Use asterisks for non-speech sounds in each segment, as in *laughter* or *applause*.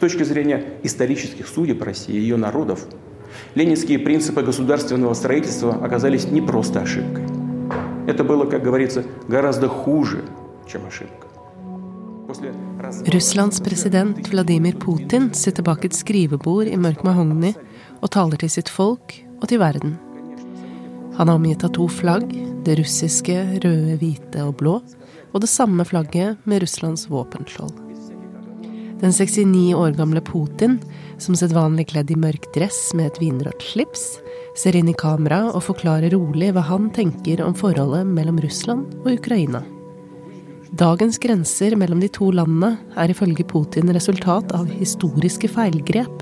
точки зрения исторических судеб России и ее народов, ленинские принципы государственного строительства оказались не просто ошибкой. Это было, как говорится, гораздо хуже, чем ошибка. Russlands president Vladimir Putin sitter bak et skrivebord i mørk mahogni og taler til sitt folk og til verden. Han er omgitt av to flagg, det russiske røde, hvite og blå, og det samme flagget med Russlands våpenskjold. Den 69 år gamle Putin, som sedvanlig kledd i mørk dress med et vinrødt slips, ser inn i kamera og forklarer rolig hva han tenker om forholdet mellom Russland og Ukraina. Dagens grenser mellom de to landene er ifølge Putin resultat av historiske feilgrep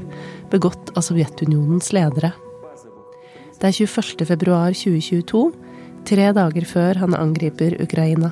begått av Sovjetunionens ledere. Det er 21.2.2022, tre dager før han angriper Ukraina.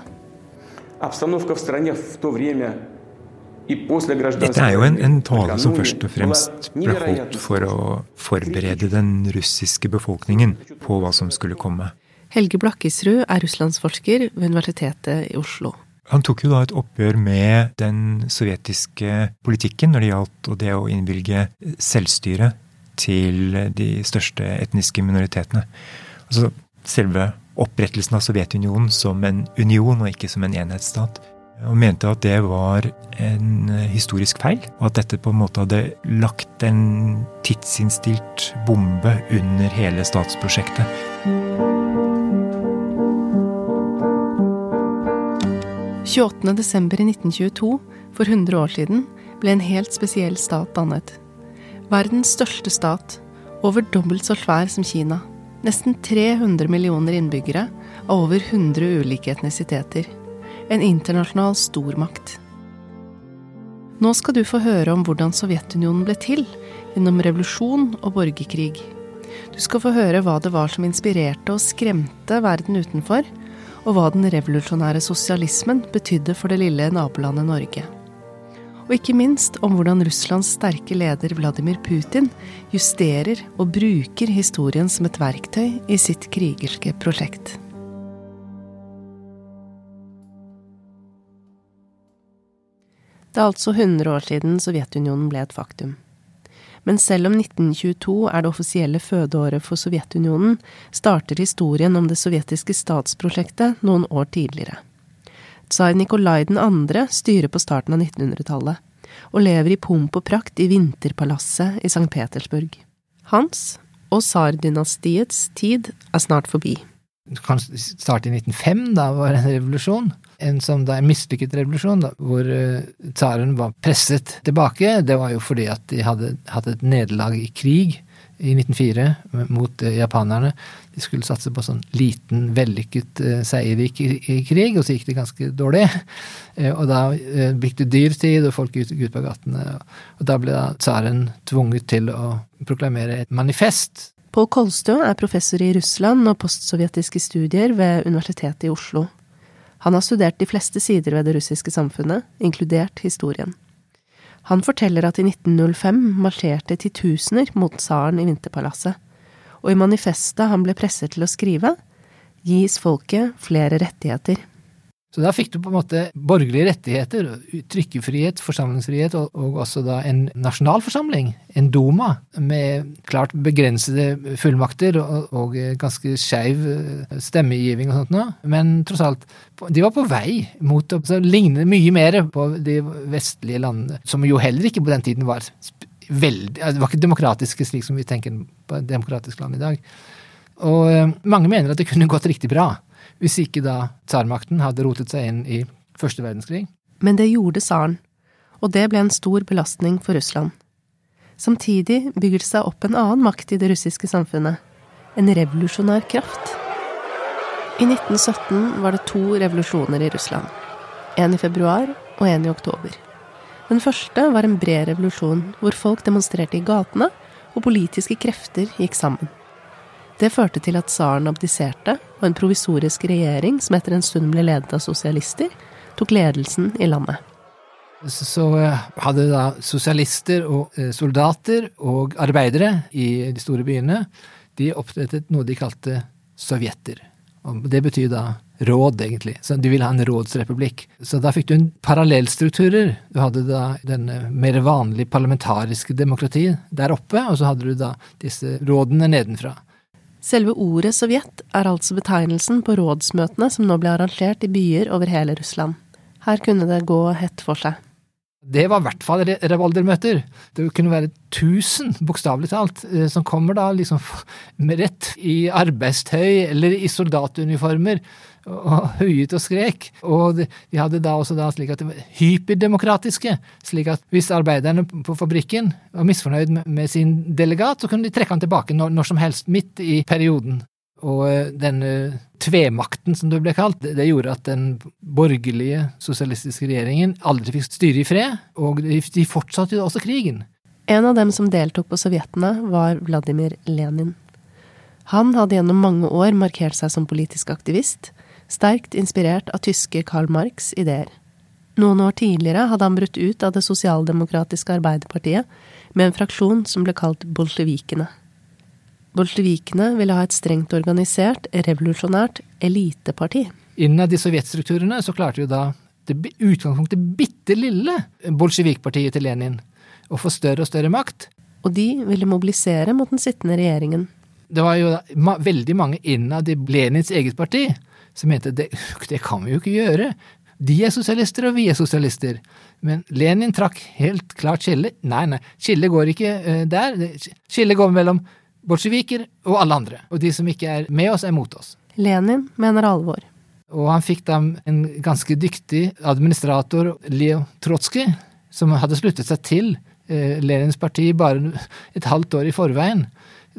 Dette er jo en, en, tale som først og fremst ble holdt for å forberede den russiske befolkningen på hva som skulle komme. Helge Blakkisrud er russlandsforsker ved Universitetet i Oslo. Han tok jo da et oppgjør med den sovjetiske politikken når det gjaldt det å innvilge selvstyre til de største etniske minoritetene. Altså selve opprettelsen av Sovjetunionen som en union og ikke som en enhetsstat. Og mente at det var en historisk feil, og at dette på en måte hadde lagt en tidsinnstilt bombe under hele statsprosjektet. I 1922, for 100 år siden, ble en helt spesiell stat dannet. Verdens største stat, over dobbelt så svær som Kina. Nesten 300 millioner innbyggere av over 100 ulike etnisiteter. En internasjonal stormakt. Nå skal du få høre om hvordan Sovjetunionen ble til gjennom revolusjon og borgerkrig. Du skal få høre hva det var som inspirerte og skremte verden utenfor, og hva den revolusjonære sosialismen betydde for det lille nabolandet Norge. Og ikke minst om hvordan Russlands sterke leder Vladimir Putin justerer og bruker historien som et verktøy i sitt krigerske prosjekt. Det er altså 100 år siden Sovjetunionen ble et faktum. Men selv om 1922 er det offisielle fødeåret for Sovjetunionen, starter historien om det sovjetiske statsprosjektet noen år tidligere. Tsar Nikolai 2. styrer på starten av 1900-tallet, og lever i pomp og prakt i Vinterpalasset i St. Petersburg. Hans og tsardynastiets tid er snart forbi. Du kan starte i 1905, da var det en revolusjon en, sånn da, en mislykket revolusjon, da, hvor uh, tsaren var presset tilbake. Det var jo fordi at de hadde hatt et nederlag i krig i 1904 mot uh, japanerne. De skulle satse på sånn liten, vellykket uh, seier i, krig, og så gikk det ganske dårlig. *laughs* og da gikk det dyrtid, og folk gikk ut på gatene. Og da ble tsaren tvunget til å proklamere et manifest. Pål Kolstø er professor i Russland og postsovjetiske studier ved Universitetet i Oslo. Han har studert de fleste sider ved det russiske samfunnet, inkludert historien. Han forteller at i 1905 marsjerte titusener mot tsaren i Vinterpalasset, og i manifestet han ble presset til å skrive, gis folket flere rettigheter. Så da fikk du på en måte borgerlige rettigheter, trykkefrihet, forsamlingsfrihet, og, og også da en nasjonalforsamling, en duma, med klart begrensede fullmakter og, og ganske skeiv stemmegiving stemmegivning og sånt noe. Men tross alt, de var på vei mot å ligne mye mer på de vestlige landene, som jo heller ikke på den tiden var veldig Det var ikke demokratiske slik som vi tenker på et demokratisk land i dag. Og eh, mange mener at det kunne gått riktig bra hvis ikke da tsarmakten hadde rotet seg inn i første verdenskrig. Men det gjorde tsaren, og det ble en stor belastning for Russland. Samtidig bygger det seg opp en annen makt i det russiske samfunnet, en revolusjonær kraft. I 1917 var det to revolusjoner i Russland. En i februar og en i oktober. Den første var en bred revolusjon hvor folk demonstrerte i gatene, og politiske krefter gikk sammen. Det førte til at tsaren abdiserte, og en provisorisk regjering, som etter en stund ble ledet av sosialister, tok ledelsen i landet. Så eh, hadde da sosialister og eh, soldater og arbeidere i de store byene de opprettet noe de kalte sovjetter. Og det betyr da råd, egentlig. Så de ville ha en rådsrepublikk. Så da fikk du en parallellstrukturer. Du hadde da den mer vanlige parlamentariske demokrati der oppe, og så hadde du da disse rådene nedenfra. Selve ordet Sovjet er altså betegnelsen på rådsmøtene som nå ble arrangert i byer over hele Russland. Her kunne det gå hett for seg. Det var i hvert fall revoldermøter. Det kunne være tusen, bokstavelig talt, eh, som kommer da liksom rett i arbeidstøy eller i soldatuniformer og høyet og skrek. Og de hadde da også da slik at det var hyperdemokratiske. Slik at hvis arbeiderne på fabrikken var misfornøyd med sin delegat, så kunne de trekke han tilbake når, når som helst, midt i perioden. Og eh, denne tvemakten, som det ble kalt, det, gjorde at den borgerlige sosialistiske regjeringen aldri fikk styre i fred, og de fortsatte jo også krigen. En av dem som deltok på sovjetene, var Vladimir Lenin. Han hadde gjennom mange år markert seg som politisk aktivist, sterkt inspirert av tyske Karl Marx' ideer. Noen år tidligere hadde han brutt ut av det sosialdemokratiske Arbeiderpartiet med en fraksjon som ble kalt bolsjevikene. Bolsjevikene ville ha et strengt organisert, revolusjonært eliteparti. Innad i sovjetstrukturene så klarte jo da det utgangspunktet bitte lille bolsjevikpartiet til Lenin å få større og større makt. Og de ville mobilisere mot den sittende regjeringen. Det var jo veldig mange innad i Lenins eget parti som mente det, *laughs* det kan vi jo ikke gjøre. De er sosialister, og vi er sosialister. Men Lenin trakk helt klart skillet. Nei, nei, skillet går ikke uh, der. Skillet går mellom bolsjeviker og alle andre. Og de som ikke er med oss, er mot oss. Lenin mener alvor. Og han fikk da en ganske dyktig administrator, Leo Trotskij, som hadde sluttet seg til eh, Lenins parti bare et halvt år i forveien.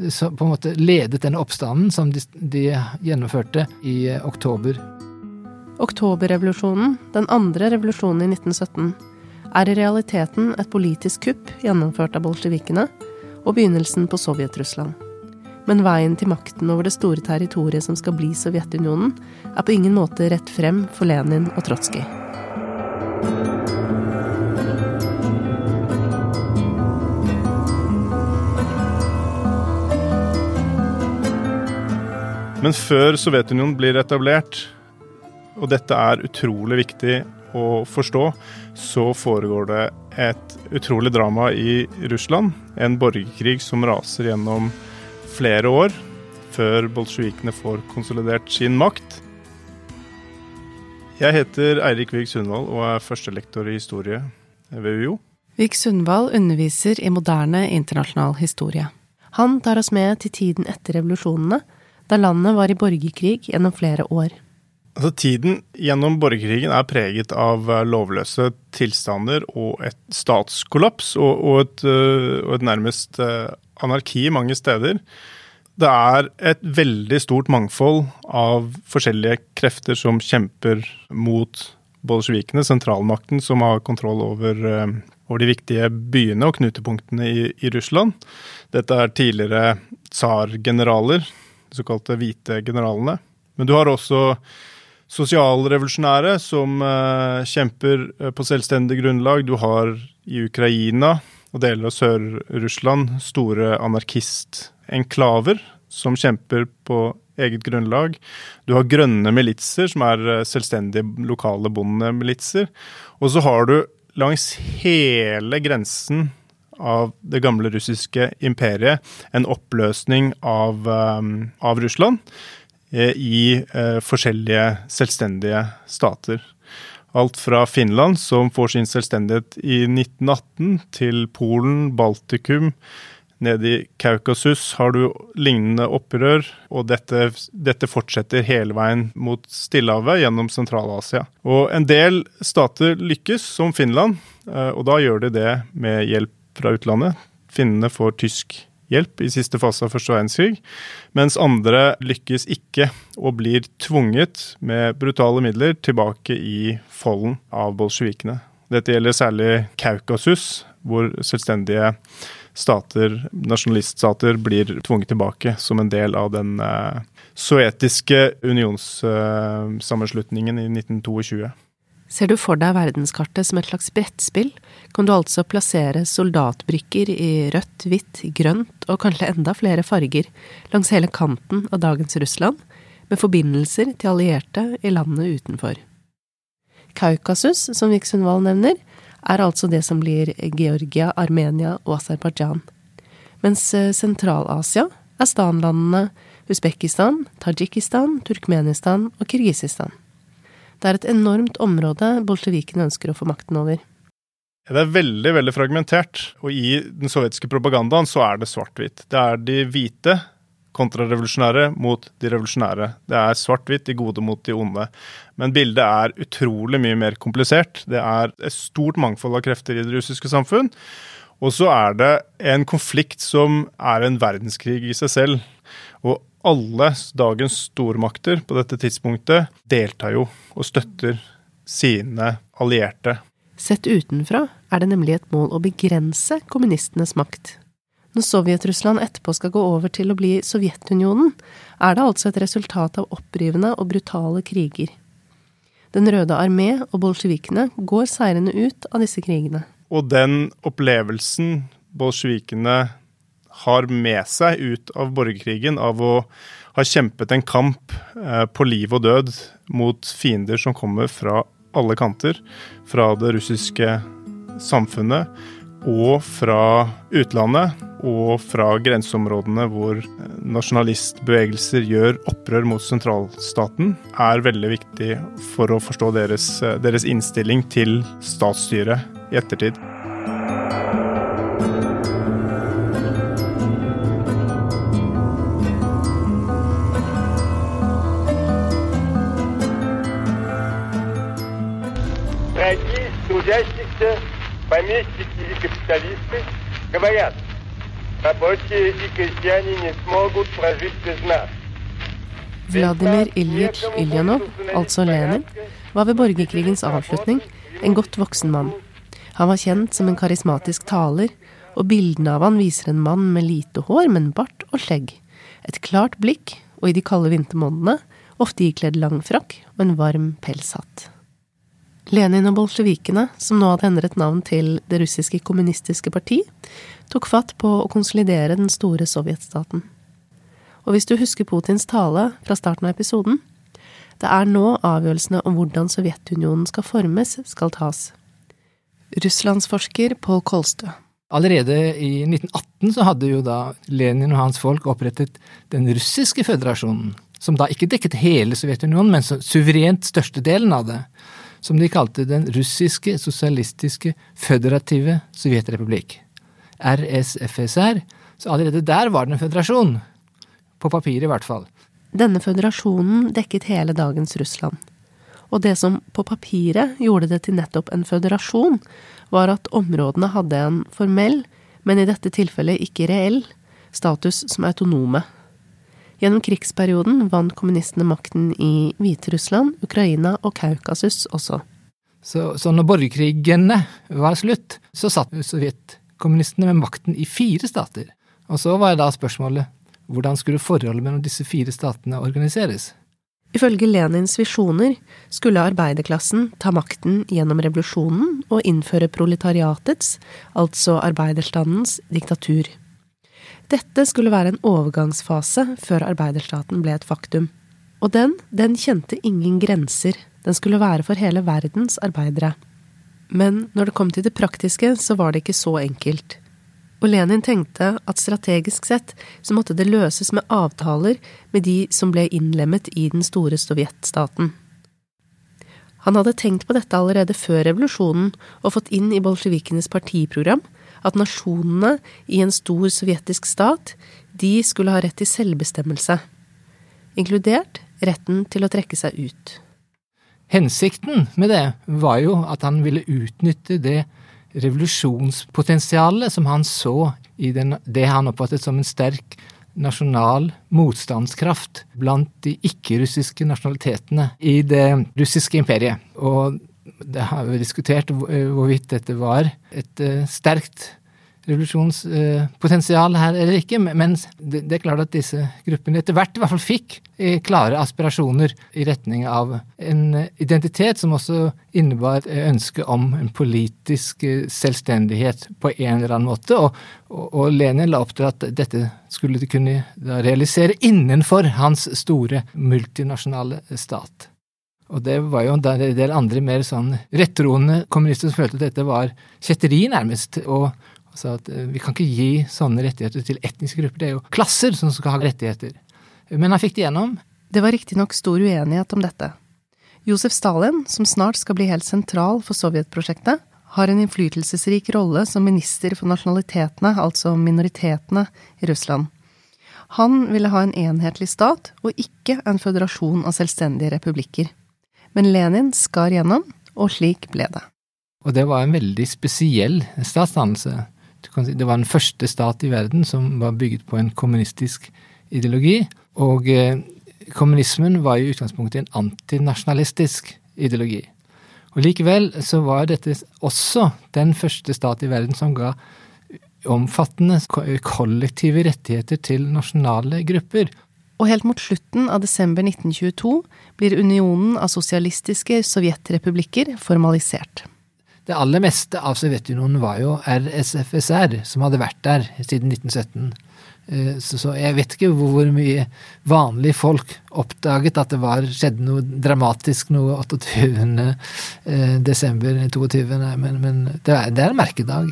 Som på en måte ledet denne oppstanden som de, de gjennomførte i eh, oktober. Oktoberrevolusjonen, den andre revolusjonen i 1917, er i realiteten et politisk kupp gjennomført av bolsjevikene og begynnelsen på Sovjet-Russland. Men veien til makten over det store territoriet som skal bli Sovjetunionen, er på ingen måte rett frem for Lenin og Trotskij. Men før Sovjetunionen blir etablert, og dette er utrolig viktig å forstå, så foregår det et utrolig drama i Russland. En borgerkrig som raser gjennom flere år, før bolsjevikene får konsolidert sin makt. Jeg heter Eirik Vig Sundvold og er førstelektor i historie ved UiO. Vig Sundvold underviser i moderne internasjonal historie. Han tar oss med til tiden etter revolusjonene, da landet var i borgerkrig gjennom flere år. Altså, tiden gjennom borgerkrigen er preget av eh, lovløse tilstander og et statskollaps og, og, et, eh, og et, nærmest eh, anarki mange steder. Det er et veldig stort mangfold av forskjellige krefter som kjemper mot bolsjevikene, sentralmakten, som har kontroll over, over, de viktige byene og knutepunktene i, i Russland. Dette er tidligere tsargeneraler, de såkalte hvite generalene. Men du har også sosialrevolusjonære som uh, kjemper uh, på selvstendig grunnlag. Du har i Ukraina og deler av Sør-Russland store anarkistenklaver som kjemper på eget grunnlag. Du har grønne militser, som er uh, selvstendige lokale bondemilitser. Og så har du langs hele grensen av det gamle russiske imperiet en oppløsning av, um, av Russland Eh, i eh, forskjellige selvstendige stater. Alt fra Finland, som får sin selvstendighet i 1918, til Polen, Baltikum. Nede i Kaukasus har du lignende opprør, og dette, dette fortsetter hele veien mot Stillehavet gjennom Sentral-Asia. Og en del stater lykkes, som Finland, eh, og da gjør de det med hjelp fra utlandet. Finnene får tysk hjelp i siste fase av første verdenskrig, mens andre lykkes ikke og blir tvunget med brutale midler tilbake i folden av bolsjevikene. Dette gjelder særlig Kaukasus, hvor selvstendige stater, nasjonaliststater, blir tvunget tilbake som en del av den uh, sovjetiske unionssammenslutningen i 1922. Ser du for deg verdenskartet som et slags brettspill, kan du altså plassere soldatbrikker i rødt, hvitt, grønt og kanskje enda flere farger langs hele kanten av dagens Russland, med forbindelser til allierte i landene utenfor. Kaukasus, som Viksundvall nevner, er altså det som blir Georgia, Armenia og Aserbajdsjan, mens eh, Sentral-Asia er stanlandene Usbekistan, Tadsjikistan, Turkmenistan og Kirgisistan. Det er et enormt område bolsjevikene ønsker å få makten over. Det er veldig veldig fragmentert, og i den sovjetiske propagandaen så er det svart-hvitt. Det er de hvite kontrarevolusjonære mot de revolusjonære. Det er svart-hvitt, de gode mot de onde. Men bildet er utrolig mye mer komplisert. Det er et stort mangfold av krefter i det russiske samfunn. Og så er det en konflikt som er en verdenskrig i seg selv. Og alle dagens stormakter på dette tidspunktet deltar jo og støtter sine allierte. Sett utenfra er det nemlig et mål å begrense kommunistenes makt. Når Sovjet-Russland etterpå skal gå over til å bli Sovjetunionen, er det altså et resultat av opprivende og brutale kriger. Den røde armé og bolsjevikene går seirende ut av disse krigene. Og den opplevelsen bolsjevikene har med seg ut av borgerkrigen, av å ha kjempet en kamp eh, på liv og død mot fiender som kommer fra alle kanter, fra det russiske samfunnet og fra utlandet, og fra grenseområdene hvor nasjonalistbevegelser gjør opprør mot sentralstaten, er veldig viktig for å forstå deres, deres innstilling til statsstyret i ettertid. помещики и капиталисты говорят, рабочие и крестьяне не смогут прожить без нас. Vladimir Ilyich Iljanov, altså Lenin, var ved borgerkrigens avslutning en godt voksen mann. Han var kjent som en karismatisk taler, og bildene av han viser en mann med lite hår, men bart og skjegg, et klart blikk, og i de kalde vintermånedene ofte ikledd lang frakk og en varm pelshatt. Lenin og bolsjevikene, som nå hadde endret navn til Det russiske kommunistiske parti, tok fatt på å konsolidere den store sovjetstaten. Og hvis du husker Putins tale fra starten av episoden, det er nå avgjørelsene om hvordan Sovjetunionen skal formes, skal tas. Russlandsforsker Pål Kolstø. Allerede i 1918 så hadde jo da Lenin og hans folk opprettet den russiske føderasjonen, som da ikke dekket hele Sovjetunionen, men suverent størstedelen av det som de kalte Den russiske sosialistiske føderative sovjetrepublikk, RSFSR, så allerede der var det en føderasjon. På papiret, i hvert fall. Denne føderasjonen dekket hele dagens Russland. Og det som på papiret gjorde det til nettopp en føderasjon, var at områdene hadde en formell, men i dette tilfellet ikke reell, status som autonome. Gjennom krigsperioden vant kommunistene makten i Hviterussland, Ukraina og Kaukasus også. Så, så når borgerkrigene var slutt, så satt sovjetkommunistene med makten i fire stater. Og så var da spørsmålet hvordan skulle forholdet mellom disse fire statene organiseres? Ifølge Lenins visjoner skulle arbeiderklassen ta makten gjennom revolusjonen og innføre proletariatets, altså arbeiderstandens, diktatur. Dette skulle være en overgangsfase før arbeiderstaten ble et faktum. Og den, den kjente ingen grenser, den skulle være for hele verdens arbeidere. Men når det kom til det praktiske, så var det ikke så enkelt. Og Lenin tenkte at strategisk sett så måtte det løses med avtaler med de som ble innlemmet i den store sovjetstaten. Han hadde tenkt på dette allerede før revolusjonen og fått inn i bolsjevikenes partiprogram at nasjonene i en stor sovjetisk stat, de skulle ha rett til selvbestemmelse, inkludert retten til å trekke seg ut. Hensikten med det var jo at han ville utnytte det revolusjonspotensialet som han så i den, det han oppfattet som en sterk nasjonal motstandskraft blant de ikke-russiske nasjonalitetene i det russiske imperiet. Og det har vi diskutert hvorvidt dette var et eh, sterkt revolusjonspotensial her eller ikke, men det, er klart at disse gruppene etter hvert i hvert fall fikk eh, klare aspirasjoner i retning av en identitet som også innebar ønske om en politisk eh, selvstendighet på en eller annen måte. Og, og Lenin la opp til at dette skulle de kunne realisere innenfor hans store multinasjonale stat. Og det var jo en del andre mer sånn rettroende kommunister som følte at dette var kjetteri, nærmest. Og sa at eh, vi kan ikke gi sånne rettigheter til etniske grupper. Det er jo klasser som skal ha rettigheter. Men han fikk det gjennom. Det var riktignok stor uenighet om dette. Josef Stalin, som snart skal bli helt sentral for Sovjetprosjektet, har en innflytelsesrik rolle som minister for nasjonalitetene, altså minoritetene, i Russland. Han ville ha en enhetlig stat, og ikke en føderasjon av selvstendige republikker. Men Lenin skar gjennom, og slik ble det. Og det var en veldig spesiell statsdannelse. Det var den første stat i verden som var bygget på en kommunistisk ideologi. Og eh, kommunismen var i utgangspunktet en antinasjonalistisk ideologi. Og Likevel så var dette også den første stat i verden som ga omfattende kollektive rettigheter til nasjonale grupper. Og helt mot slutten av desember 1922 blir unionen av sosialistiske sovjetrepublikker formalisert. Det aller meste av Sovjetunionen var jo RSFSR, som hadde vært der siden 1917. Eh, så, jeg vet ikke hvor mye vanlige folk oppdaget at det var, skjedde noe dramatisk noe 28. Eh, desember 22. Men, men det er en merkedag.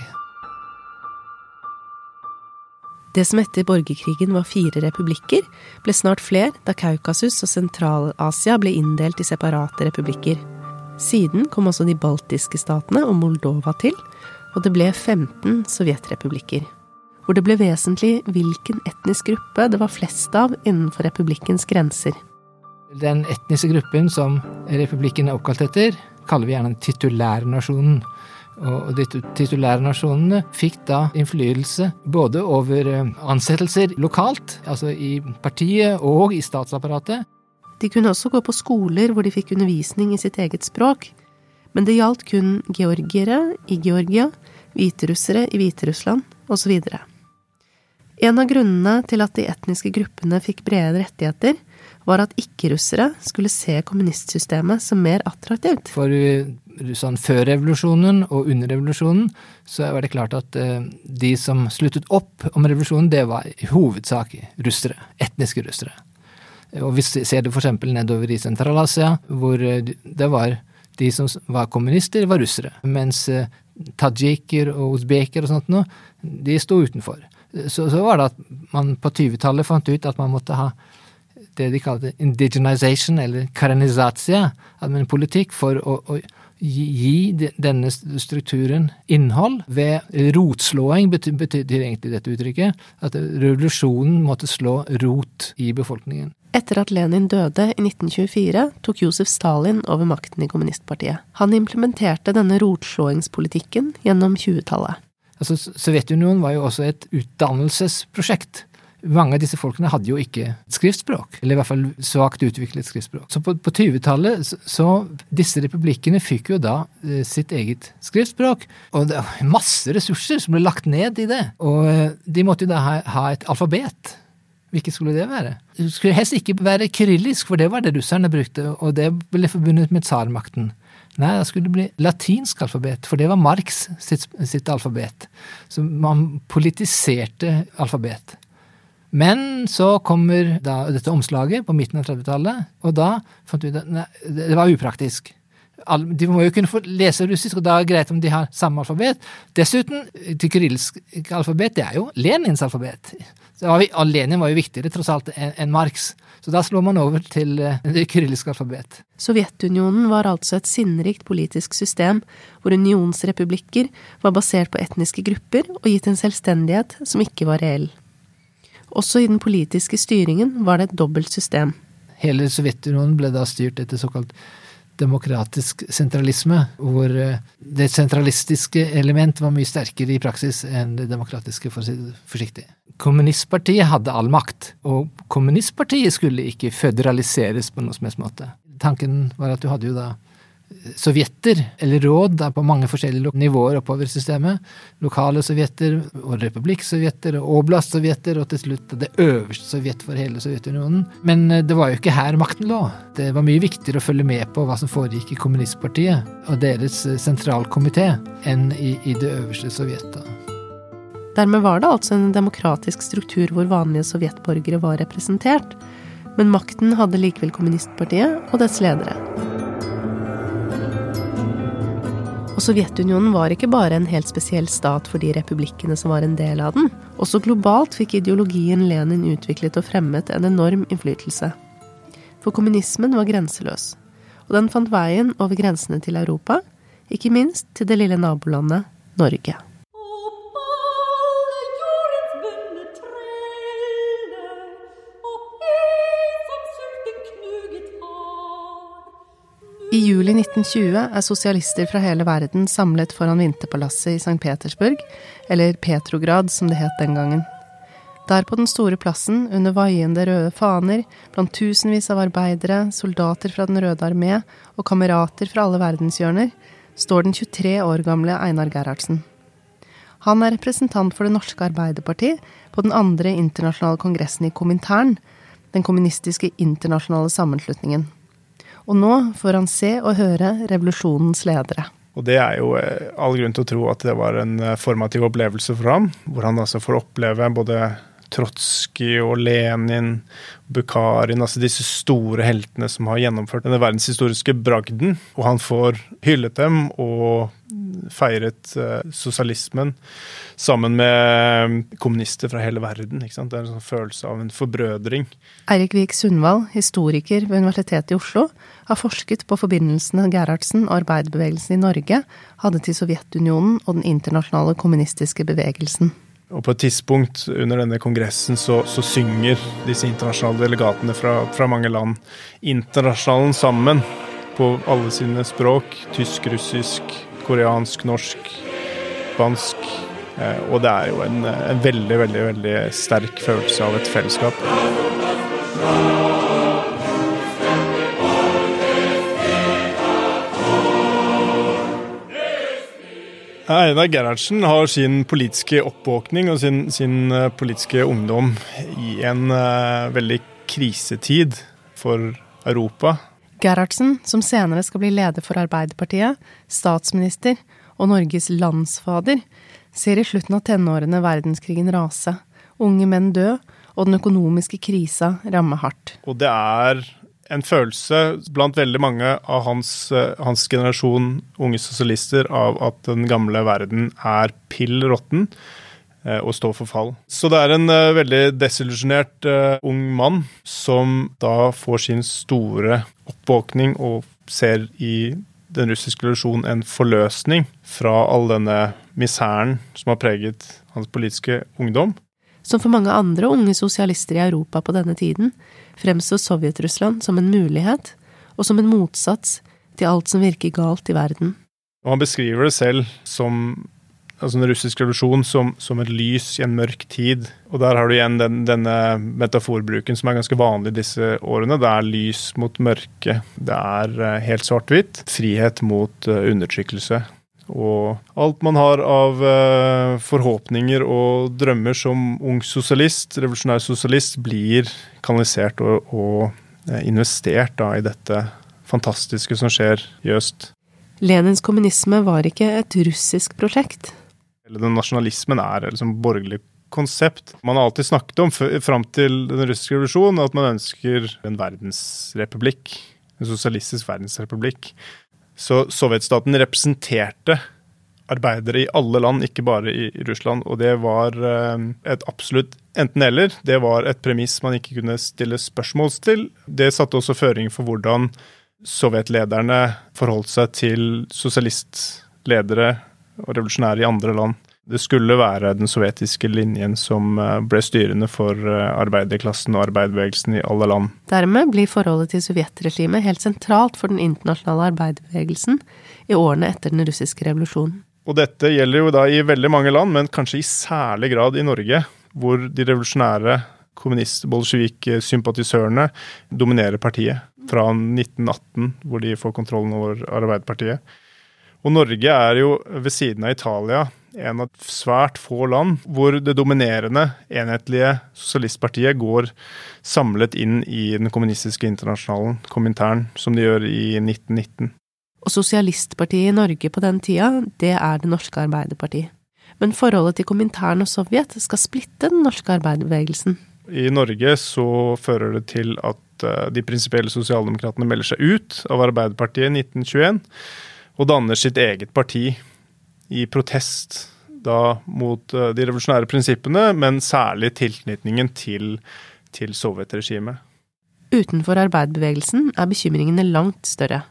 Det som etter borgerkrigen var fire republikker, ble snart fler da Kaukasus og Sentral-Asia ble inndelt i separate republikker. Siden kom også de baltiske statene og Moldova til, og det ble 15 sovjetrepublikker. Hvor det ble vesentlig hvilken etnisk gruppe det var flest av innenfor republikkens grenser. Den etniske gruppen som republikken er oppkalt etter, kaller vi gjerne titulærnasjonen. Og de titulære nasjonene fikk da innflytelse både over eh, ansettelser lokalt, altså i partiet og i statsapparatet, de kunne også gå på skoler hvor de fikk undervisning i sitt eget språk, men det gjaldt kun georgiere i Georgia, hviterussere i Hviterussland osv. En av grunnene til at de etniske gruppene fikk brede rettigheter, var at ikke-russere skulle se kommunistsystemet som mer attraktivt. For sånn, før revolusjonen og under revolusjonen så var det klart at uh, de som sluttet opp om revolusjonen, det var i hovedsak russere. Etniske russere. Og vi ser det f.eks. nedover i Sentral-Asia, hvor eh, det var de som var kommunister, var russere. Mens eh, tajiker og usbeker og sånt noe, de sto utenfor. Så, så var det at man på 20-tallet fant ut at man måtte ha det de kalte indigenization, eller karenizatia, en politikk for å, å gi denne strukturen innhold ved rotslåing, betyr egentlig dette uttrykket, at revolusjonen måtte slå rot i befolkningen. Etter at Lenin døde i 1924, tok Josef Stalin over makten i kommunistpartiet. Han implementerte denne rotslåingspolitikken gjennom 20-tallet. Altså, Sovjetunionen var jo også et utdannelsesprosjekt. Mange av disse folkene hadde jo ikke skriftspråk, eller i hvert fall svakt utviklet skriftspråk. Så på, på 20-tallet så, så disse republikkene fikk jo da eh, sitt eget skriftspråk. Og det var masse ressurser som ble lagt ned i det. Og eh, de måtte jo da ha, ha et alfabet Hvilket skulle det være? Det skulle helst ikke være kyrillisk, for det var det russerne brukte, og det ble forbundet med tsarmakten. Nei, da skulle det bli latinsk alfabet, for det var Marx sitt, sitt alfabet. Så man politiserte alfabet. Men så kommer da dette omslaget på midten av 30-tallet, og da fant vi ut at det var upraktisk. De må jo kunne få lese russisk, og da er det greit om de har samme alfabet. Dessuten, det kyrilliske alfabet, det er jo Lenins alfabet. Og Lenin var jo viktigere tross alt enn Marx. Så da slår man over til eh, det kyrilliske alfabet. Sovjetunionen var altså et sinnrikt politisk system hvor unionsrepublikker var basert på etniske grupper og gitt en selvstendighet som ikke var reell. Også i den politiske styringen var det et dobbelt system. Hele Sovjetunionen ble da styrt etter såkalt demokratisk sentralisme, hvor eh, det sentralistiske element var mye sterkere i praksis enn det demokratiske, for å si det forsiktig. Kommunistpartiet hadde all makt, og kommunistpartiet skulle ikke føderaliseres på noen som helst måte. Tanken var at du hadde jo da sovjetter, eller råd, på mange forskjellige nivåer oppover systemet. Lokale sovjetter, og republikksovjetter, og oblast-sovjetter, og til slutt det øverste sovjet for hele Sovjetunionen. Men eh, det var jo ikke her makten lå. Det var mye viktigere å følge med på hva som foregikk i kommunistpartiet og deres eh, sentralkomité, enn i, i det øverste sovjetet. Dermed var det altså en demokratisk struktur hvor vanlige sovjetborgere var representert, men makten hadde likevel kommunistpartiet og dets ledere. Og Sovjetunionen var ikke bare en helt spesiell stat for de republikkene som var en del av den. Også globalt fikk ideologien Lenin utviklet og fremmet en enorm innflytelse. For kommunismen var grenseløs, og den fant veien over grensene til Europa, ikke minst til det lille nabolandet Norge. I juli 1920 er sosialister fra hele verden samlet foran Vinterpalasset i St. Petersburg, eller Petrograd som det het den gangen. Der på den store plassen, under vaiende røde faner, blant tusenvis av arbeidere, soldater fra Den røde armé og kamerater fra alle verdenshjørner, står den 23 år gamle Einar Gerhardsen. Han er representant for Det norske Arbeiderparti på den andre internasjonale kongressen i Komintern, den kommunistiske internasjonale sammenslutningen. Og nå får han se og høre revolusjonens ledere. Og det er jo eh, all grunn til å tro at det var en eh, formativ opplevelse for ham, hvor han altså får oppleve både Trotskij og Lenin, Bukharin, altså disse store heltene som har gjennomført denne verdenshistoriske bragden. Og han får hyllet dem og feiret uh, sosialismen sammen med kommunister fra hele verden. Det er en sånn følelse av en forbrødring. Eirik Vik Sundvall, historiker ved Universitetet i Oslo, har forsket på forbindelsene Gerhardsen og arbeiderbevegelsen i Norge hadde til Sovjetunionen og den internasjonale kommunistiske bevegelsen. Og på et tidspunkt under denne kongressen så, så synger disse internasjonale delegatene fra, fra, mange land internasjonalen sammen på alle sine språk. Tysk, russisk, koreansk, norsk, spansk. Eh, og det er jo en, en veldig, veldig, veldig sterk følelse av et fellesskap. Einar Gerhardsen har sin politiske oppvåkning og sin, sin eh, politiske ungdom i en uh, veldig krisetid for Europa. Gerhardsen, som senere skal bli leder for Arbeiderpartiet, statsminister og Norges landsfader, ser i slutten av tenårene verdenskrigen rase, unge menn dø, og den økonomiske krisa ramme hardt. Og det er en følelse blant veldig mange av hans, eh, hans, generasjon unge sosialister av at den gamle verden er pill råtten eh, og står for fall. Så det er en uh, veldig desillusjonert ung mann som da får sin store oppvåkning og ser i den russiske revolusjonen en forløsning fra all denne miseren som har preget hans politiske ungdom. Som for mange andre unge sosialister i Europa på denne tiden, fremstår Sovjet-Russland som en mulighet, og som en motsats til alt som virker galt i verden. Og han beskriver det selv som altså den russiske revolusjon som, som, et lys i en mørk tid. Og der har du igjen den, denne metaforbruken som er ganske vanlig disse årene. Det er lys mot mørke. Det er eh, helt svart-hvitt. Frihet mot uh, undertrykkelse. Og alt man har av eh, forhåpninger og drømmer som ung sosialist, revolusjonær sosialist, blir kanalisert og, og eh, investert da, i dette fantastiske som skjer i øst. Lenins kommunisme var ikke et russisk prosjekt. Den nasjonalismen er liksom borgerlig konsept. Man har alltid snakket om fram til den russiske revolusjonen at man ønsker en verdensrepublikk. En sosialistisk verdensrepublikk. Så sovjetstaten representerte arbeidere i alle land, ikke bare i Russland. Og det var eh, et absolutt enten-eller. Det var et premiss man ikke kunne stille spørsmål til. Det satte også føringer for hvordan sovjetlederne forholdt seg til sosialistledere og revolusjonære i andre land. Det skulle være den sovjetiske linjen som eh, ble styrende for eh, arbeiderklassen og arbeiderbevegelsen i alle land. Dermed blir forholdet til sovjetregimet helt sentralt for den internasjonale arbeiderbevegelsen i årene etter den russiske revolusjonen. Og dette gjelder jo da i veldig mange land, men kanskje i særlig grad i Norge, hvor de revolusjonære kommunist-bolsjevik-sympatisørene dominerer partiet. fra 1918, hvor de får kontrollen over Arbeiderpartiet. Og Norge er jo ved siden av Italia en av svært få land hvor det dominerende, enhetlige sosialistpartiet går samlet inn i den kommunistiske internasjonalen, Komintern, som de gjør i 1919. Og sosialistpartiet i Norge på den tida, det er Det norske Arbeiderpartiet. Men forholdet til Komintern og Sovjet skal splitte den norske arbeiderbevegelsen. I Norge så fører det til at eh, de prinsipielle sosialdemokratene melder seg ut av Arbeiderpartiet i 1921 og danner sitt eget parti i protest da mot eh, de revolusjonære prinsippene, men særlig tilknytningen til, til sovjetregimet. Utenfor arbeiderbevegelsen er bekymringene langt større.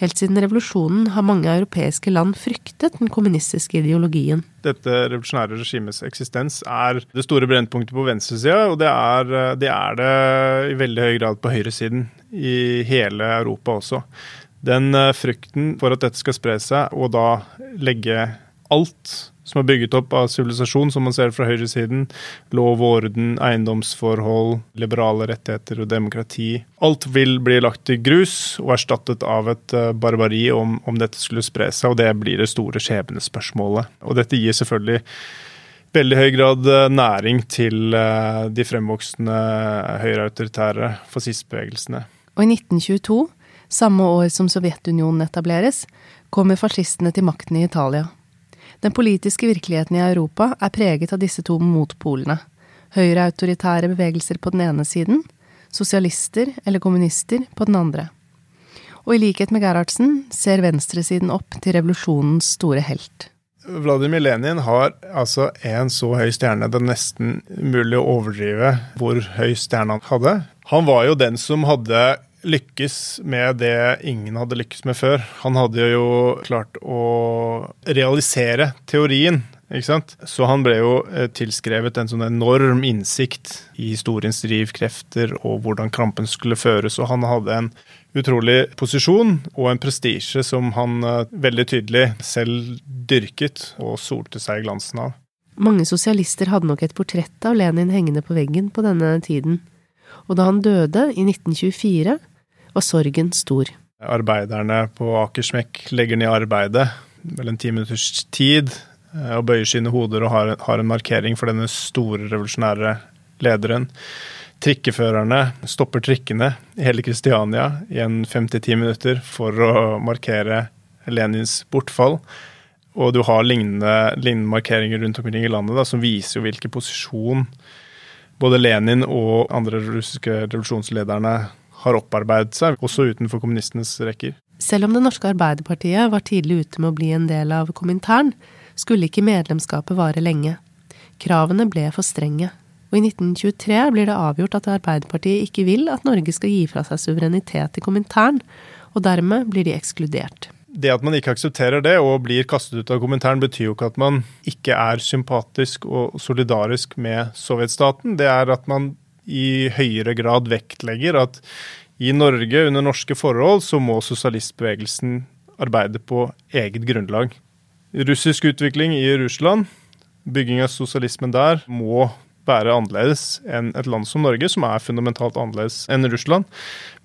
Helt siden revolusjonen har mange europeiske land fryktet den kommunistiske ideologien. Dette revolusjonære regimets eksistens er det store brennpunktet på venstresida, og det er, eh, det er det i veldig høy grad på høyresiden i hele Europa også. Den eh, frykten for at dette skal spre seg, og da legge alt som er bygget opp av sivilisasjon, som man ser fra høyresiden, lov og orden, eiendomsforhold, liberale rettigheter og demokrati Alt vil bli lagt i grus og erstattet av et eh, barbari om, om dette skulle spre seg, og det blir det store skjebnespørsmålet. Og dette gir selvfølgelig veldig høy grad eh, næring til de fremvoksende høyreautoritære fascistbevegelsene. Og i 1922 samme år som Sovjetunionen etableres, kommer fascistene til makten i Italia. Den politiske virkeligheten i Europa er preget av disse to motpolene. Høyreautoritære bevegelser på den ene siden, sosialister eller kommunister på den andre. Og i likhet med Gerhardsen ser venstresiden opp til revolusjonens store helt. Vladimir Lenin har altså en så høy stjerne det er nesten mulig å overdrive hvor høy stjerne han hadde. Han var jo den som hadde lykkes med det ingen hadde lykkes med før. Han hadde jo klart å realisere teorien. Ikke sant? Så han ble jo eh, tilskrevet en sånn enorm innsikt i historiens drivkrefter og hvordan krampen skulle føres, og han hadde en utrolig posisjon og en prestisje som han eh, veldig tydelig selv dyrket og solte seg i glansen av. Mange sosialister hadde nok et portrett av Lenin hengende på veggen på denne tiden, og da han døde i 1924, var sorgen stor. Arbeiderne på Akersmekk legger ned arbeidet vel en ti minutters tid eh, og bøyer sine hoder og har, har en markering for denne store revolusjonære lederen. Trikkeførerne stopper trikkene i hele Kristiania i en fem-ti minutter for å markere Lenins bortfall. Og du har lignende, lignende markeringer rundt omkring i landet da, som viser jo hvilken posisjon både Lenin og andre russiske revolusjonslederne har opparbeidet seg, også utenfor kommunistenes rekker. Selv om Det norske Arbeiderpartiet var tidlig ute med å bli en del av Komintern, skulle ikke medlemskapet vare lenge. Kravene ble for strenge, og i 1923 blir det avgjort at Arbeiderpartiet ikke vil at Norge skal gi fra seg suverenitet til Komintern, og dermed blir de ekskludert. Det at man ikke aksepterer det og blir kastet ut av Komintern, betyr jo ikke at man ikke er sympatisk og solidarisk med sovjetstaten. Det er at man i høyere grad vektlegger at i Norge, under norske forhold, så må sosialistbevegelsen arbeide på eget grunnlag. Russisk utvikling i Russland, bygging av sosialismen der, må være annerledes enn et land som Norge, som er fundamentalt annerledes enn Russland,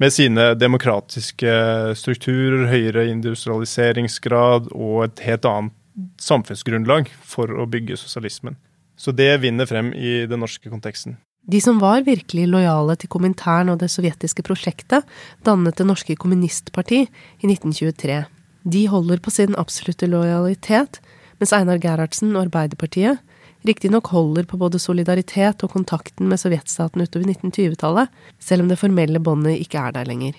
med sine demokratiske strukturer, høyere industrialiseringsgrad og et helt annet samfunnsgrunnlag for å bygge sosialismen. Så det vinner frem i den norske konteksten. De som var virkelig lojale til Komintern og det sovjetiske prosjektet, dannet Det norske kommunistparti i 1923. De holder på sin absolutte lojalitet, mens Einar Gerhardsen og Arbeiderpartiet riktignok holder på både solidaritet og kontakten med sovjetstaten utover 1920-tallet, selv om det formelle båndet ikke er der lenger.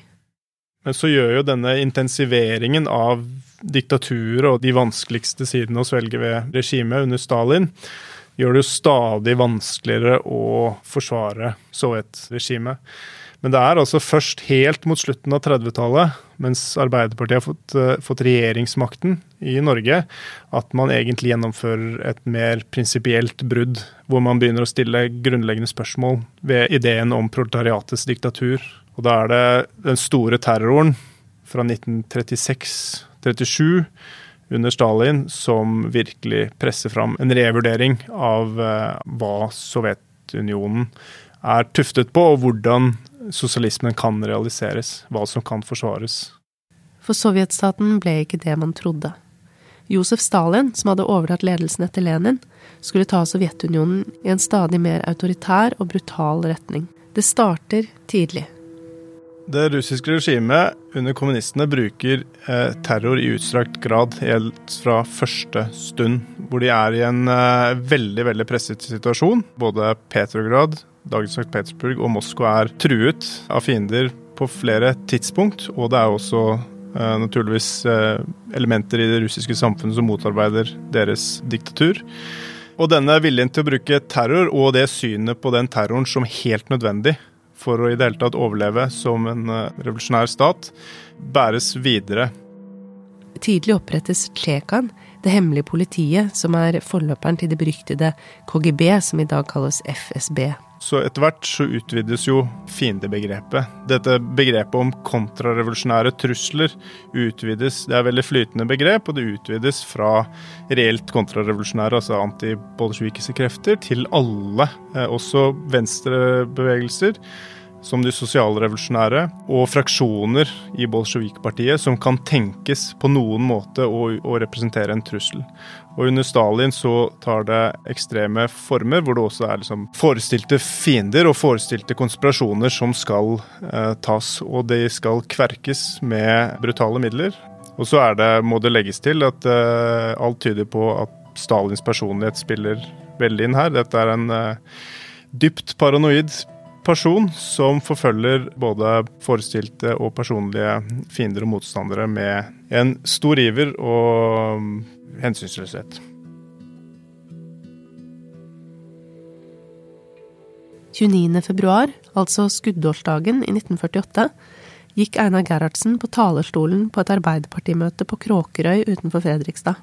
Men så gjør jo denne intensiveringen av diktaturet og de vanskeligste sidene å svelge ved regimet under Stalin gjør det jo stadig vanskeligere å forsvare Sovjet-regimet. Men det er altså først helt mot slutten av 30-tallet, mens Arbeiderpartiet har fått, uh, fått, regjeringsmakten i Norge, at man egentlig gjennomfører et mer prinsipielt brudd, hvor man begynner å stille grunnleggende spørsmål ved ideen om proletariatets diktatur. Og da er det den store terroren fra 1936-37 under Stalin som virkelig presser fram en revurdering av eh, hva Sovjetunionen er tuftet på, og hvordan sosialismen kan realiseres, hva som kan forsvares. For sovjetstaten ble ikke det man trodde. Josef Stalin, som hadde overtatt ledelsen etter Lenin, skulle ta Sovjetunionen i en stadig mer autoritær og brutal retning. Det starter tidlig. Det russiske regimet under kommunistene bruker eh, terror i utstrakt grad helt fra første stund. Hvor de er i en eh, veldig veldig presset situasjon. Både Petrograd, dagens St. Petersburg og Moskva er truet av fiender på flere tidspunkt. Og det er også eh, naturligvis eh, elementer i det russiske samfunnet som motarbeider deres diktatur. Og denne viljen til å bruke terror og det synet på den terroren som helt nødvendig for å i det hele tatt overleve som en eh, revolusjonær stat, bæres videre. Tidlig opprettes Tsjekan, det hemmelige politiet, som er forløperen til det beryktede KGB, som i dag kalles FSB. Så etter hvert så utvides jo fiendebegrepet. Dette begrepet om kontrarevolusjonære trusler utvides. Det er veldig flytende begrep, og det utvides fra reelt kontrarevolusjonære, altså antibolsjevikiske krefter, til alle, eh, også venstrebevegelser som de sosialrevolusjonære, og fraksjoner i bolsjevikpartiet som kan tenkes på noen måte å, å, representere en trussel. Og under Stalin så tar det ekstreme former, hvor det også er liksom forestilte fiender og forestilte konspirasjoner som skal eh, tas. Og de skal kverkes med brutale midler. Og så er det, må det legges til at eh, alt tyder på at Stalins personlighet spiller veldig inn her. Dette er en eh, dypt paranoid person som forfølger både forestilte og personlige fiender og motstandere med en stor iver og hensynsløshet. 29. februar, altså skuddårsdagen i 1948, gikk Einar Gerhardsen på talerstolen på et arbeiderpartimøte på Kråkerøy utenfor Fredrikstad.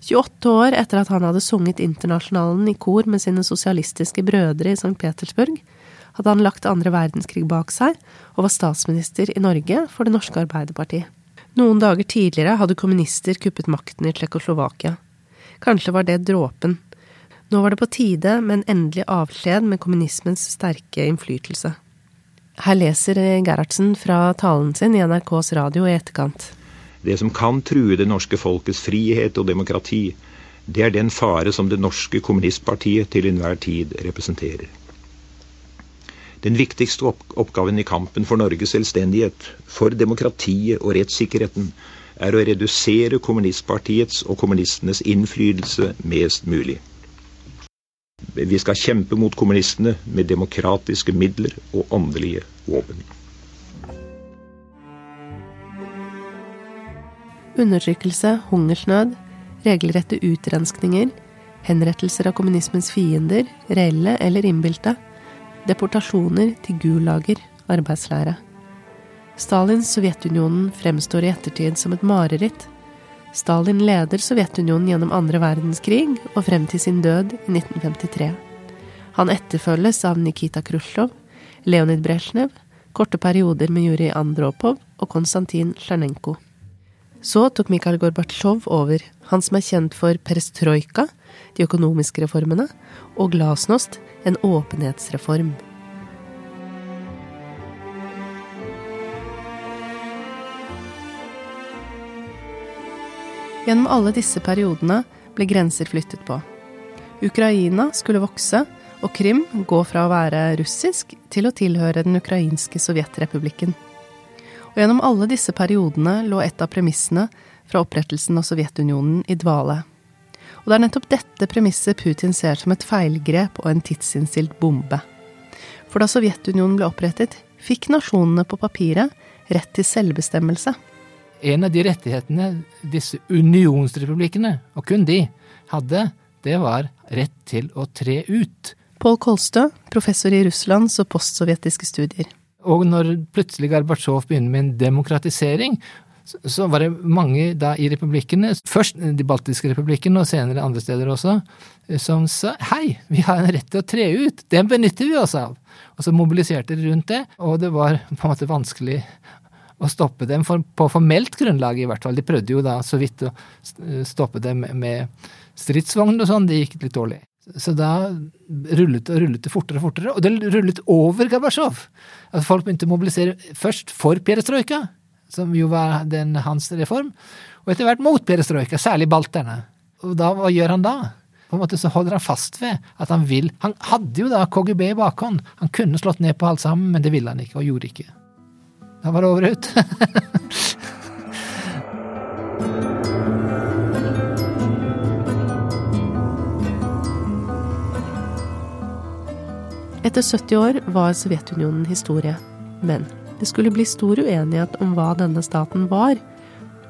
28 år etter at han hadde sunget Internasjonalen i kor med sine sosialistiske brødre i St. Petersburg, hadde han lagt andre verdenskrig bak seg og var statsminister i Norge for Det norske Arbeiderparti. Noen dager tidligere hadde kommunister kuppet makten i Tsjekkoslovakia. Kanskje var det dråpen. Nå var det på tide med en endelig avskjed med kommunismens sterke innflytelse. Her leser Gerhardsen fra talen sin i NRKs radio i etterkant. Det som kan true det norske folkets frihet og demokrati, det er den fare som det norske kommunistpartiet til enhver tid representerer. Den viktigste oppgaven i kampen for Norges selvstendighet, for demokratiet og rettssikkerheten, er å redusere kommunistpartiets og kommunistenes innflytelse mest mulig. Vi skal kjempe mot kommunistene med demokratiske midler og åndelige våpen. Undertrykkelse, hungersnød, regelrette utrenskninger, henrettelser av kommunismens fiender, reelle eller innbilte, deportasjoner til gulager, arbeidslære. Stalins Sovjetunionen fremstår i ettertid som et mareritt. Stalin leder Sovjetunionen gjennom andre verdenskrig og frem til sin død i 1953. Han etterfølges av Nikita Khrusjtsjov, Leonid Brezjnev, korte perioder med Jurij Andropov og Konstantin Sjernenko. Så tok Mikhail Gorbatsjov over, han som er kjent for perestrojka, de økonomiske reformene, og glasnost, en åpenhetsreform. Gjennom alle disse periodene ble grenser flyttet på. Ukraina skulle vokse, og Krim gå fra å være russisk til å tilhøre den ukrainske sovjetrepublikken. Og gjennom alle disse periodene lå et av premissene fra opprettelsen av Sovjetunionen i dvale. Og det er nettopp dette premisset Putin ser som et feilgrep og en tidsinnstilt bombe. For da Sovjetunionen ble opprettet, fikk nasjonene på papiret rett til selvbestemmelse. En av de rettighetene disse unionsrepublikkene, og kun de, hadde, det var rett til å tre ut. Pål Kolstø, professor i Russlands og postsovjetiske studier. Og når plutselig Gorbatsjov begynner med en demokratisering, så var det mange da i republikkene, først de baltiske republikkene og senere andre steder også, som sa hei, vi har en rett til å tre ut, den benytter vi oss av. Og så mobiliserte de rundt det, og det var på en måte vanskelig å stoppe dem for, på formelt grunnlag, i hvert fall. De prøvde jo da så vidt å stoppe dem med stridsvogn og sånn, det gikk litt dårlig. Så da rullet og rullet det fortere og fortere, og det rullet over Gorbatsjov. At folk begynte å mobilisere først for perestrojka, som jo var den hans reform, og etter hvert mot perestrojka, særlig balterne. Og da, hva gjør han da? På en måte så holder han fast ved at han vil Han hadde jo da KGB i bakhånd. Han kunne slått ned på alt sammen, men det ville han ikke, og gjorde ikke. Da var det over ut. *laughs* Etter 70 år var Sovjetunionen historie, men det skulle bli stor uenighet om hva denne staten var,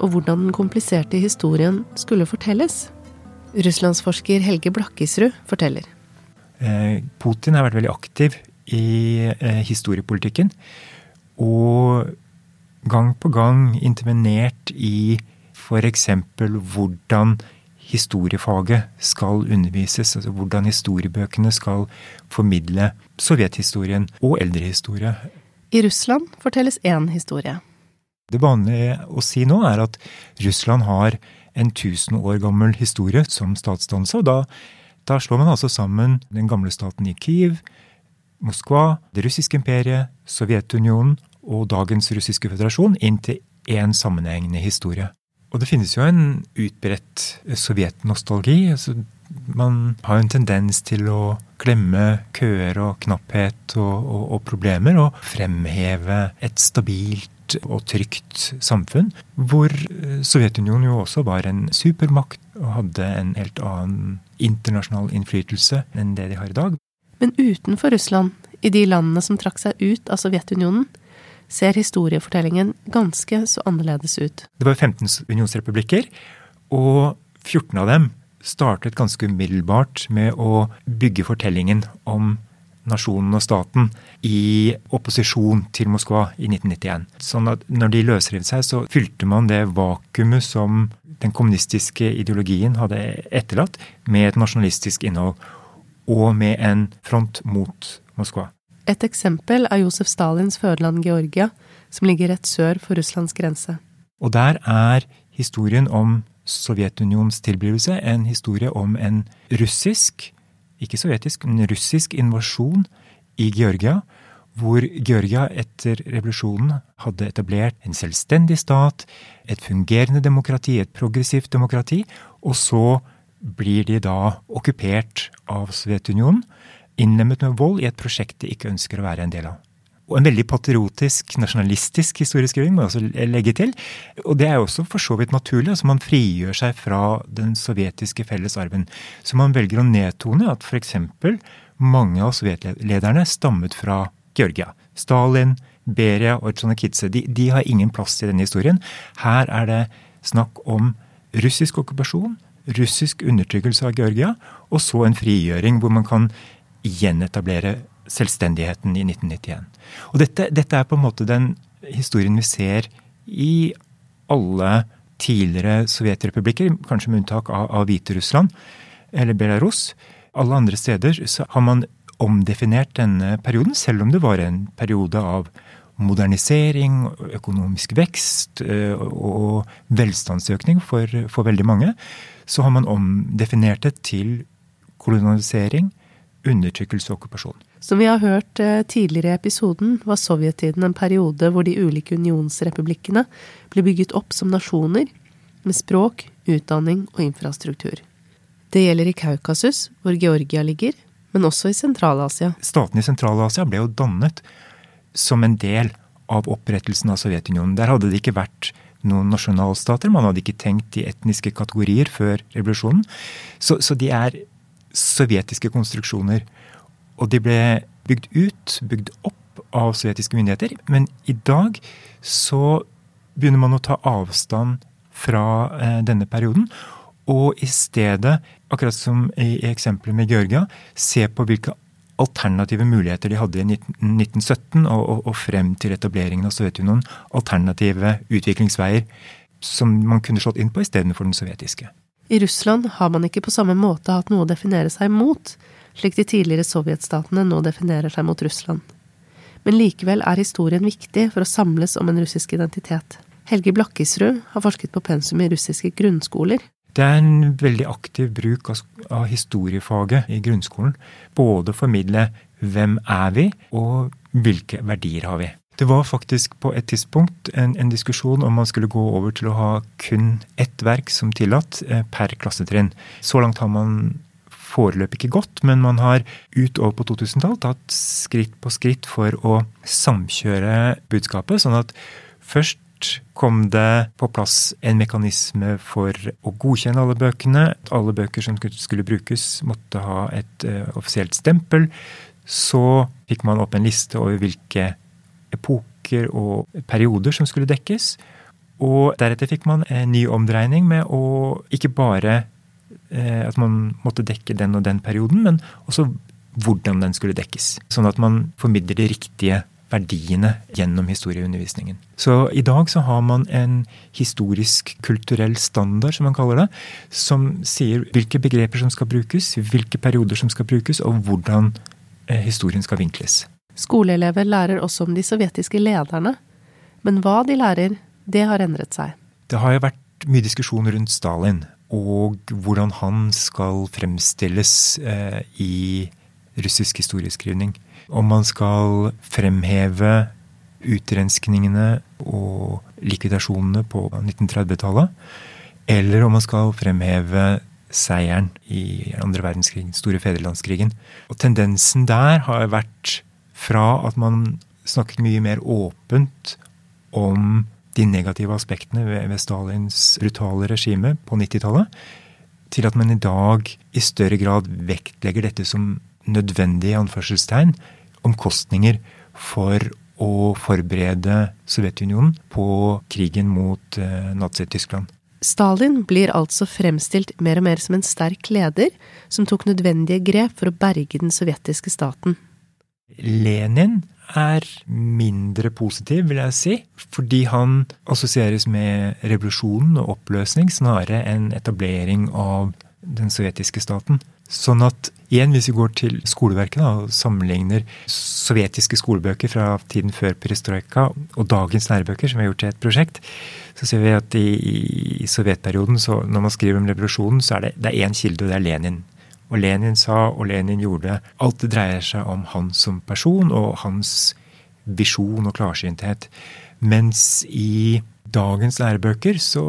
og hvordan den kompliserte historien skulle fortelles. Russlandsforsker Helge Blakkisrud forteller. Eh, Putin har vært veldig aktiv i eh, historiepolitikken. Og gang på gang intervenert i f.eks. hvordan historiefaget skal undervises. Altså hvordan historiebøkene skal formidle sovjethistorien og eldrehistorie. I Russland fortelles én historie. Det vanlige å si nå er at Russland har en tusen år gammel historie som statsdannelse. Og da, da slår man altså sammen den gamle staten i Kiev, Moskva, det russiske imperiet, Sovjetunionen og dagens russiske føderasjon inn til én sammenhengende historie. Og det finnes jo en utbredt sovjetnostalgi. Altså, man har jo en tendens til å glemme køer og knapphet og, og, og problemer, og fremheve et stabilt og trygt samfunn, hvor Sovjetunionen jo også var en supermakt og hadde en helt annen internasjonal innflytelse enn det de har i dag. Men utenfor Russland, i de landene som trakk seg ut av Sovjetunionen, ser historiefortellingen ganske så annerledes ut. Det var 15 unionsrepublikker, og 14 av dem startet ganske umiddelbart med å bygge fortellingen om nasjonen og staten i opposisjon til Moskva i 1991. Sånn at når de løsrev seg, så fylte man det vakuumet som den kommunistiske ideologien hadde etterlatt, med et nasjonalistisk innhold. Og med en front mot Moskva. Et eksempel er Josef Stalins fødeland Georgia, som ligger rett sør for Russlands grense. Og der er historien om Sovjetunionens tilblivelse en historie om en russisk, ikke sovjetisk, men russisk invasjon i Georgia, hvor Georgia etter revolusjonen hadde etablert en selvstendig stat, et fungerende demokrati, et progressivt demokrati, og så blir de da okkupert av Sovjetunionen innlemmet med vold i et prosjekt de ikke ønsker å være en del av. Og en veldig patriotisk, nasjonalistisk historieskriving må jeg også legge til. Og det er jo også for så vidt naturlig. altså Man frigjør seg fra den sovjetiske fellesarven. Så man velger å nedtone at f.eks. mange av sovjetlederne stammet fra Georgia. Stalin, Beria og Tsjonakidze. De, de har ingen plass i denne historien. Her er det snakk om russisk okkupasjon, russisk undertrykkelse av Georgia, og så en frigjøring hvor man kan gjenetablere selvstendigheten i 1991. Og dette, dette, er på en måte den historien vi ser i alle tidligere sovjetrepublikker, kanskje med unntak av, av Hviterussland eller Belarus. Alle andre steder så har man omdefinert denne perioden, selv om det var en periode av modernisering, økonomisk vekst øh, og velstandsøkning for, for veldig mange. Så har man omdefinert det til kolonialisering, undertrykkelse og okkupasjon. Som vi har hørt eh, tidligere i episoden, var sovjettiden en periode hvor de ulike unionsrepublikkene ble bygget opp som nasjoner, med språk, utdanning og infrastruktur. Det gjelder i Kaukasus, hvor Georgia ligger, men også i Sentral-Asia. Statene i Sentral-Asia ble jo dannet som en del av opprettelsen av Sovjetunionen. Der hadde det ikke vært noen nasjonalstater. Man hadde ikke tenkt i etniske kategorier før revolusjonen. Så, så de er sovjetiske konstruksjoner. Og de ble bygd ut, bygd opp av sovjetiske myndigheter. Men i dag så begynner man å ta avstand fra eh, denne perioden. Og i stedet, akkurat som i eksempelet med Georgia, se på hvilke alternative muligheter de hadde i 1917 og, og, og frem til etableringen av Sovjetunionen. Alternative utviklingsveier som man kunne slått inn på istedenfor den sovjetiske. I Russland har man ikke på samme måte hatt noe å definere seg mot, slik de tidligere sovjetstatene nå definerer seg mot Russland. Men likevel er historien viktig for å samles om en russisk identitet. Helge Blakkisrud har forsket på pensum i russiske grunnskoler. Det er en veldig aktiv bruk av historiefaget i grunnskolen. Både formidle hvem er vi, og hvilke verdier har vi. Det var faktisk på et tidspunkt en, en, diskusjon om man skulle gå over til å ha kun ett verk som tillatt eh, per klassetrinn. Så langt har man foreløpig ikke gått, men man har utover på 2000-tall tatt skritt på skritt for å samkjøre budskapet. sånn at først kom det på plass en mekanisme for å godkjenne alle bøkene. Alle bøker som skulle brukes, måtte ha et uh, offisielt stempel. Så fikk man opp en liste over hvilke epoker og perioder som skulle dekkes. Og deretter fikk man en ny omdreining med å ikke bare uh, at man måtte dekke den og den perioden, men også hvordan den skulle dekkes. Sånn at man formidler de riktige verdiene gjennom historieundervisningen. Så i dag så har man en historisk-kulturell standard, som man kaller det, som sier hvilke begreper som skal brukes, hvilke perioder som skal brukes, og hvordan eh, historien skal vinkles. Skoleelever lærer også om de sovjetiske lederne. Men hva de lærer, det har endret seg. Det har jo vært mye diskusjon rundt Stalin, og hvordan han skal fremstilles eh, i russisk historieskrivning om man skal fremheve utrenskningene og likvidasjonene på 1930-tallet, eller om man skal fremheve seieren i andre verdenskrig, store fedrelandskrigen. Og tendensen der har vært fra at man snakket mye mer åpent om de negative aspektene ved, Stalins brutale regime på 90-tallet, til at man i dag i større grad vektlegger dette som nødvendig anførselstegn omkostninger for å forberede Sovjetunionen på krigen mot eh, Nazi-Tyskland. Stalin blir altså fremstilt mer og mer som en sterk leder som tok nødvendige grep for å berge den sovjetiske staten. Lenin er mindre positiv, vil jeg si, fordi han assosieres med revolusjonen og oppløsning snarere enn etablering av den sovjetiske staten. Sånn at igjen, hvis vi går til skoleverket og sammenligner sovjetiske skolebøker fra tiden før perestrojka og dagens lærebøker, som vi har gjort til et prosjekt, så ser vi at i, i sovjetperioden, når man skriver om revolusjonen, så er det, det én kilde, og det er Lenin. Og Lenin sa, og Lenin gjorde, alt det dreier seg om han som person og hans visjon og klarsynthet. Mens i dagens lærebøker så,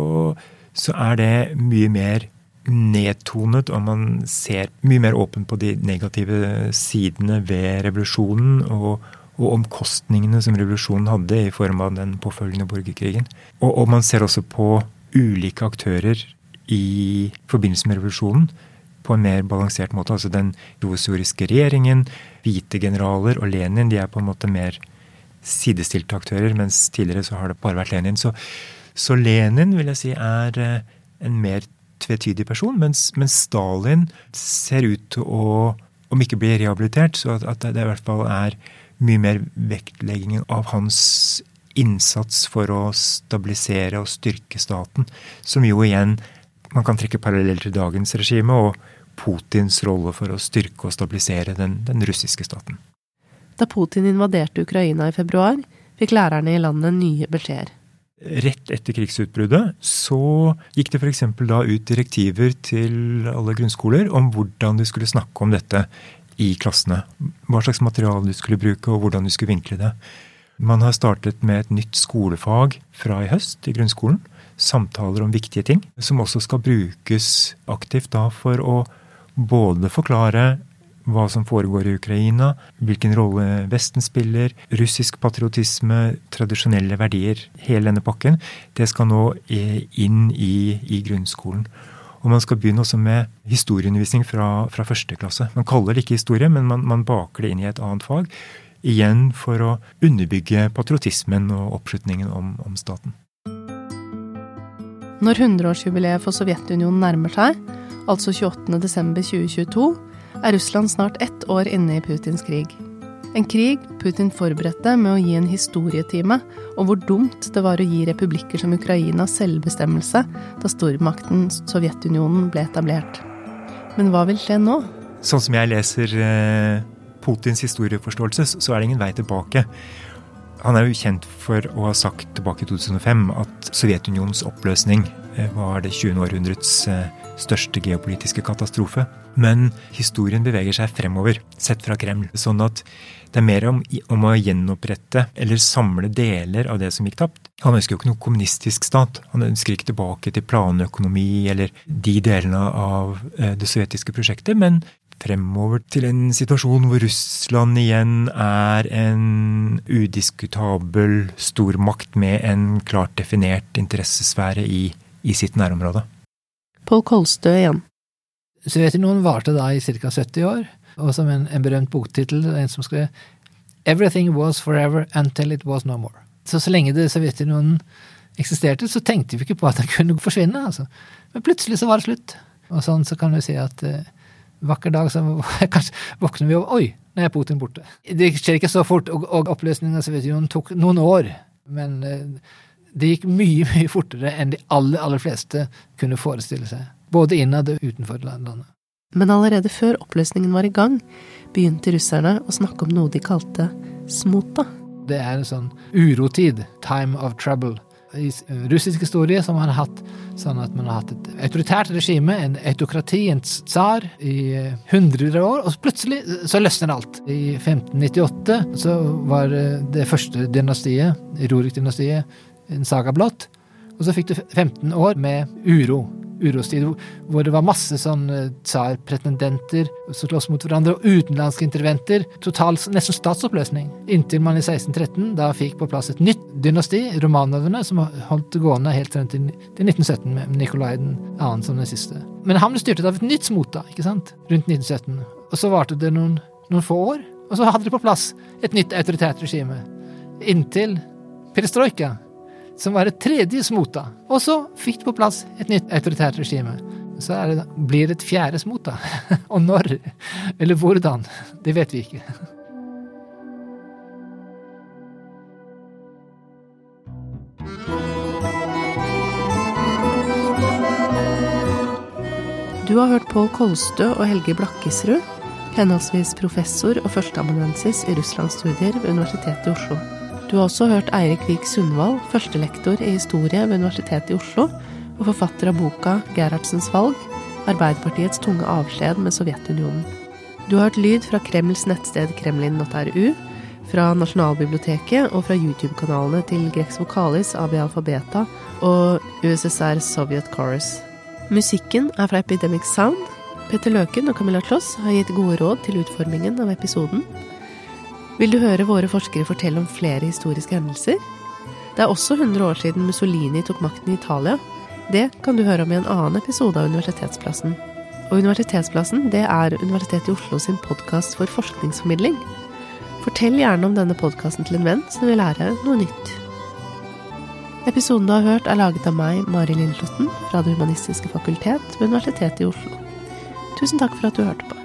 så er det mye mer nedtonet, og man ser mye mer åpent på de negative sidene ved revolusjonen. og, og omkostningene som revolusjonen hadde i form av den påfølgende borgerkrigen. Og, og man ser også på ulike aktører i forbindelse med revolusjonen på en mer balansert måte. Altså den provisoriske regjeringen, hvite generaler og Lenin de er på en måte mer sidestilte aktører, mens tidligere så har det bare vært Lenin. Så, så Lenin vil jeg si er eh, en mer tvetydig person, mens, mens, Stalin ser ut til å, om ikke bli rehabilitert, så at, at, det i hvert fall er mye mer vektleggingen av hans innsats for å stabilisere og styrke staten, som jo igjen man kan trekke paralleller til dagens regime og Putins rolle for å styrke og stabilisere den, den russiske staten. Da Putin invaderte Ukraina i februar, fikk lærerne i landet nye beskjeder. Rett etter krigsutbruddet så gikk det f.eks. da ut direktiver til alle grunnskoler om hvordan de skulle snakke om dette i klassene. Hva slags materiale de skulle bruke, og hvordan de skulle vinkle det. Man har startet med et nytt skolefag fra i høst i grunnskolen. Samtaler om viktige ting, som også skal brukes aktivt da for å både forklare hva som foregår i Ukraina, hvilken rolle Vesten spiller, russisk patriotisme, tradisjonelle verdier. Hele denne pakken. Det skal nå inn i, i grunnskolen. Og man skal begynne også med historieundervisning fra, fra første klasse. Man kaller det ikke historie, men man, man, baker det inn i et annet fag. Igjen for å underbygge patriotismen og oppslutningen om, om staten. Når 100-årsjubileet for Sovjetunionen nærmer seg, altså 28.12.2022, er Russland snart ett år inne i Putins krig. En krig Putin forberedte med å gi en historietime om hvor dumt det var å gi republikker som Ukraina selvbestemmelse da stormakten Sovjetunionen ble etablert. Men hva vil skje nå? Sånn som jeg leser eh, Putins historieforståelse, så er det ingen vei tilbake. Han er jo kjent for å ha sagt tilbake i 2005 at Sovjetunionens oppløsning eh, var det 20. århundrets eh, største geopolitiske katastrofe. Men historien beveger seg fremover, sett fra Kreml. Sånn at det er mer om, om, å gjenopprette eller samle deler av det som gikk tapt. Han ønsker jo ikke noe kommunistisk stat. Han ønsker ikke tilbake til planøkonomi eller de delene av eh, det sovjetiske prosjektet, men fremover til en situasjon hvor Russland igjen er en udiskutabel stormakt med en klart definert interessesfære i, i sitt nærområde. Pål Kolstø igjen. Sovjetunionen varte da i ca. 70 år, og som en, en berømt boktittel, en som skrev Everything was forever until it was no more. Så så lenge det Sovjetunionen eksisterte, så tenkte vi ikke på at den kunne forsvinne. altså. Men plutselig så var det slutt. Og sånn så kan du si at eh, vakker dag så *laughs* kanskje våkner vi og Oi, nå er Putin borte. Det skjer ikke så fort, og, og oppløsningen av Sovjetunionen tok noen år. Men eh, det gikk mye, *laughs* mye fortere enn de aller, aller fleste kunne forestille seg. Både innad og utenfor landet. Men allerede før oppløsningen var i gang, begynte russerne å snakke om noe de kalte smota. Det er en sånn urotid. Time of trouble i russisk historie som man har hatt sånn at man har hatt et autoritært regime, en autokrati, en tsar, i hundre hundrer av år, og plutselig så løsner alt. I 1598 så var det første dynastiet, Rorik-dynastiet, en saga blått, og så fikk du 15 år med uro urostid, hvor det var masse sånn eh, tsarpretendenter som sloss mot hverandre, og utenlandske interventer. Total nesten statsoppløsning. Inntil man i 1613 da fikk på plass et nytt dynasti, Romanovene, som holdt gående helt frem til 1917, med Nikolai 2. som den siste. Men han ble styrtet av et nytt smota, ikke sant, rundt 1917. Og så varte det noen, noen få år, og så hadde de på plass et nytt autoritært regime. Inntil perestrojka som var et tredje smota. Og så fikk det på plass et nytt autoritært regime. Så det, blir det et fjerde smota. *laughs* og når, eller hvordan, det vet vi ikke. Du har hørt Pål Kolstø og Helge Blakkesrud, henholdsvis professor og førsteamanuensis i russlandsstudier ved Universitetet i Oslo. Du har også hørt Eirik Vik Sundvold, førstelektor i historie ved Universitetet i Oslo, og forfatter av boka Gerhardsens valg Arbeiderpartiets tunge avskjed med Sovjetunionen. Du har hørt lyd fra Kremls nettsted kremlin.ru, fra Nasjonalbiblioteket og fra YouTube-kanalene til Grex Vokalis, AB Alfabeta og USSR Soviet Chorus. Musikken er fra Epidemic Sound. Petter Løken og Camilla Kloss har gitt gode råd til utformingen av episoden. Vil du høre våre forskere fortelle om flere historiske hendelser? Det er også 100 år siden Mussolini tok makten i Italia. Det kan du høre om i en annen episode av Universitetsplassen. Og Universitetsplassen det er Universitetet i Oslo sin podkast for forskningsformidling. Fortell gjerne om denne podkasten til en venn som vil lære noe nytt. Episoden du har hørt, er laget av meg, Mari Lillelotten, fra Det humanistiske fakultet ved Universitetet i Oslo. Tusen takk for at du hørte på.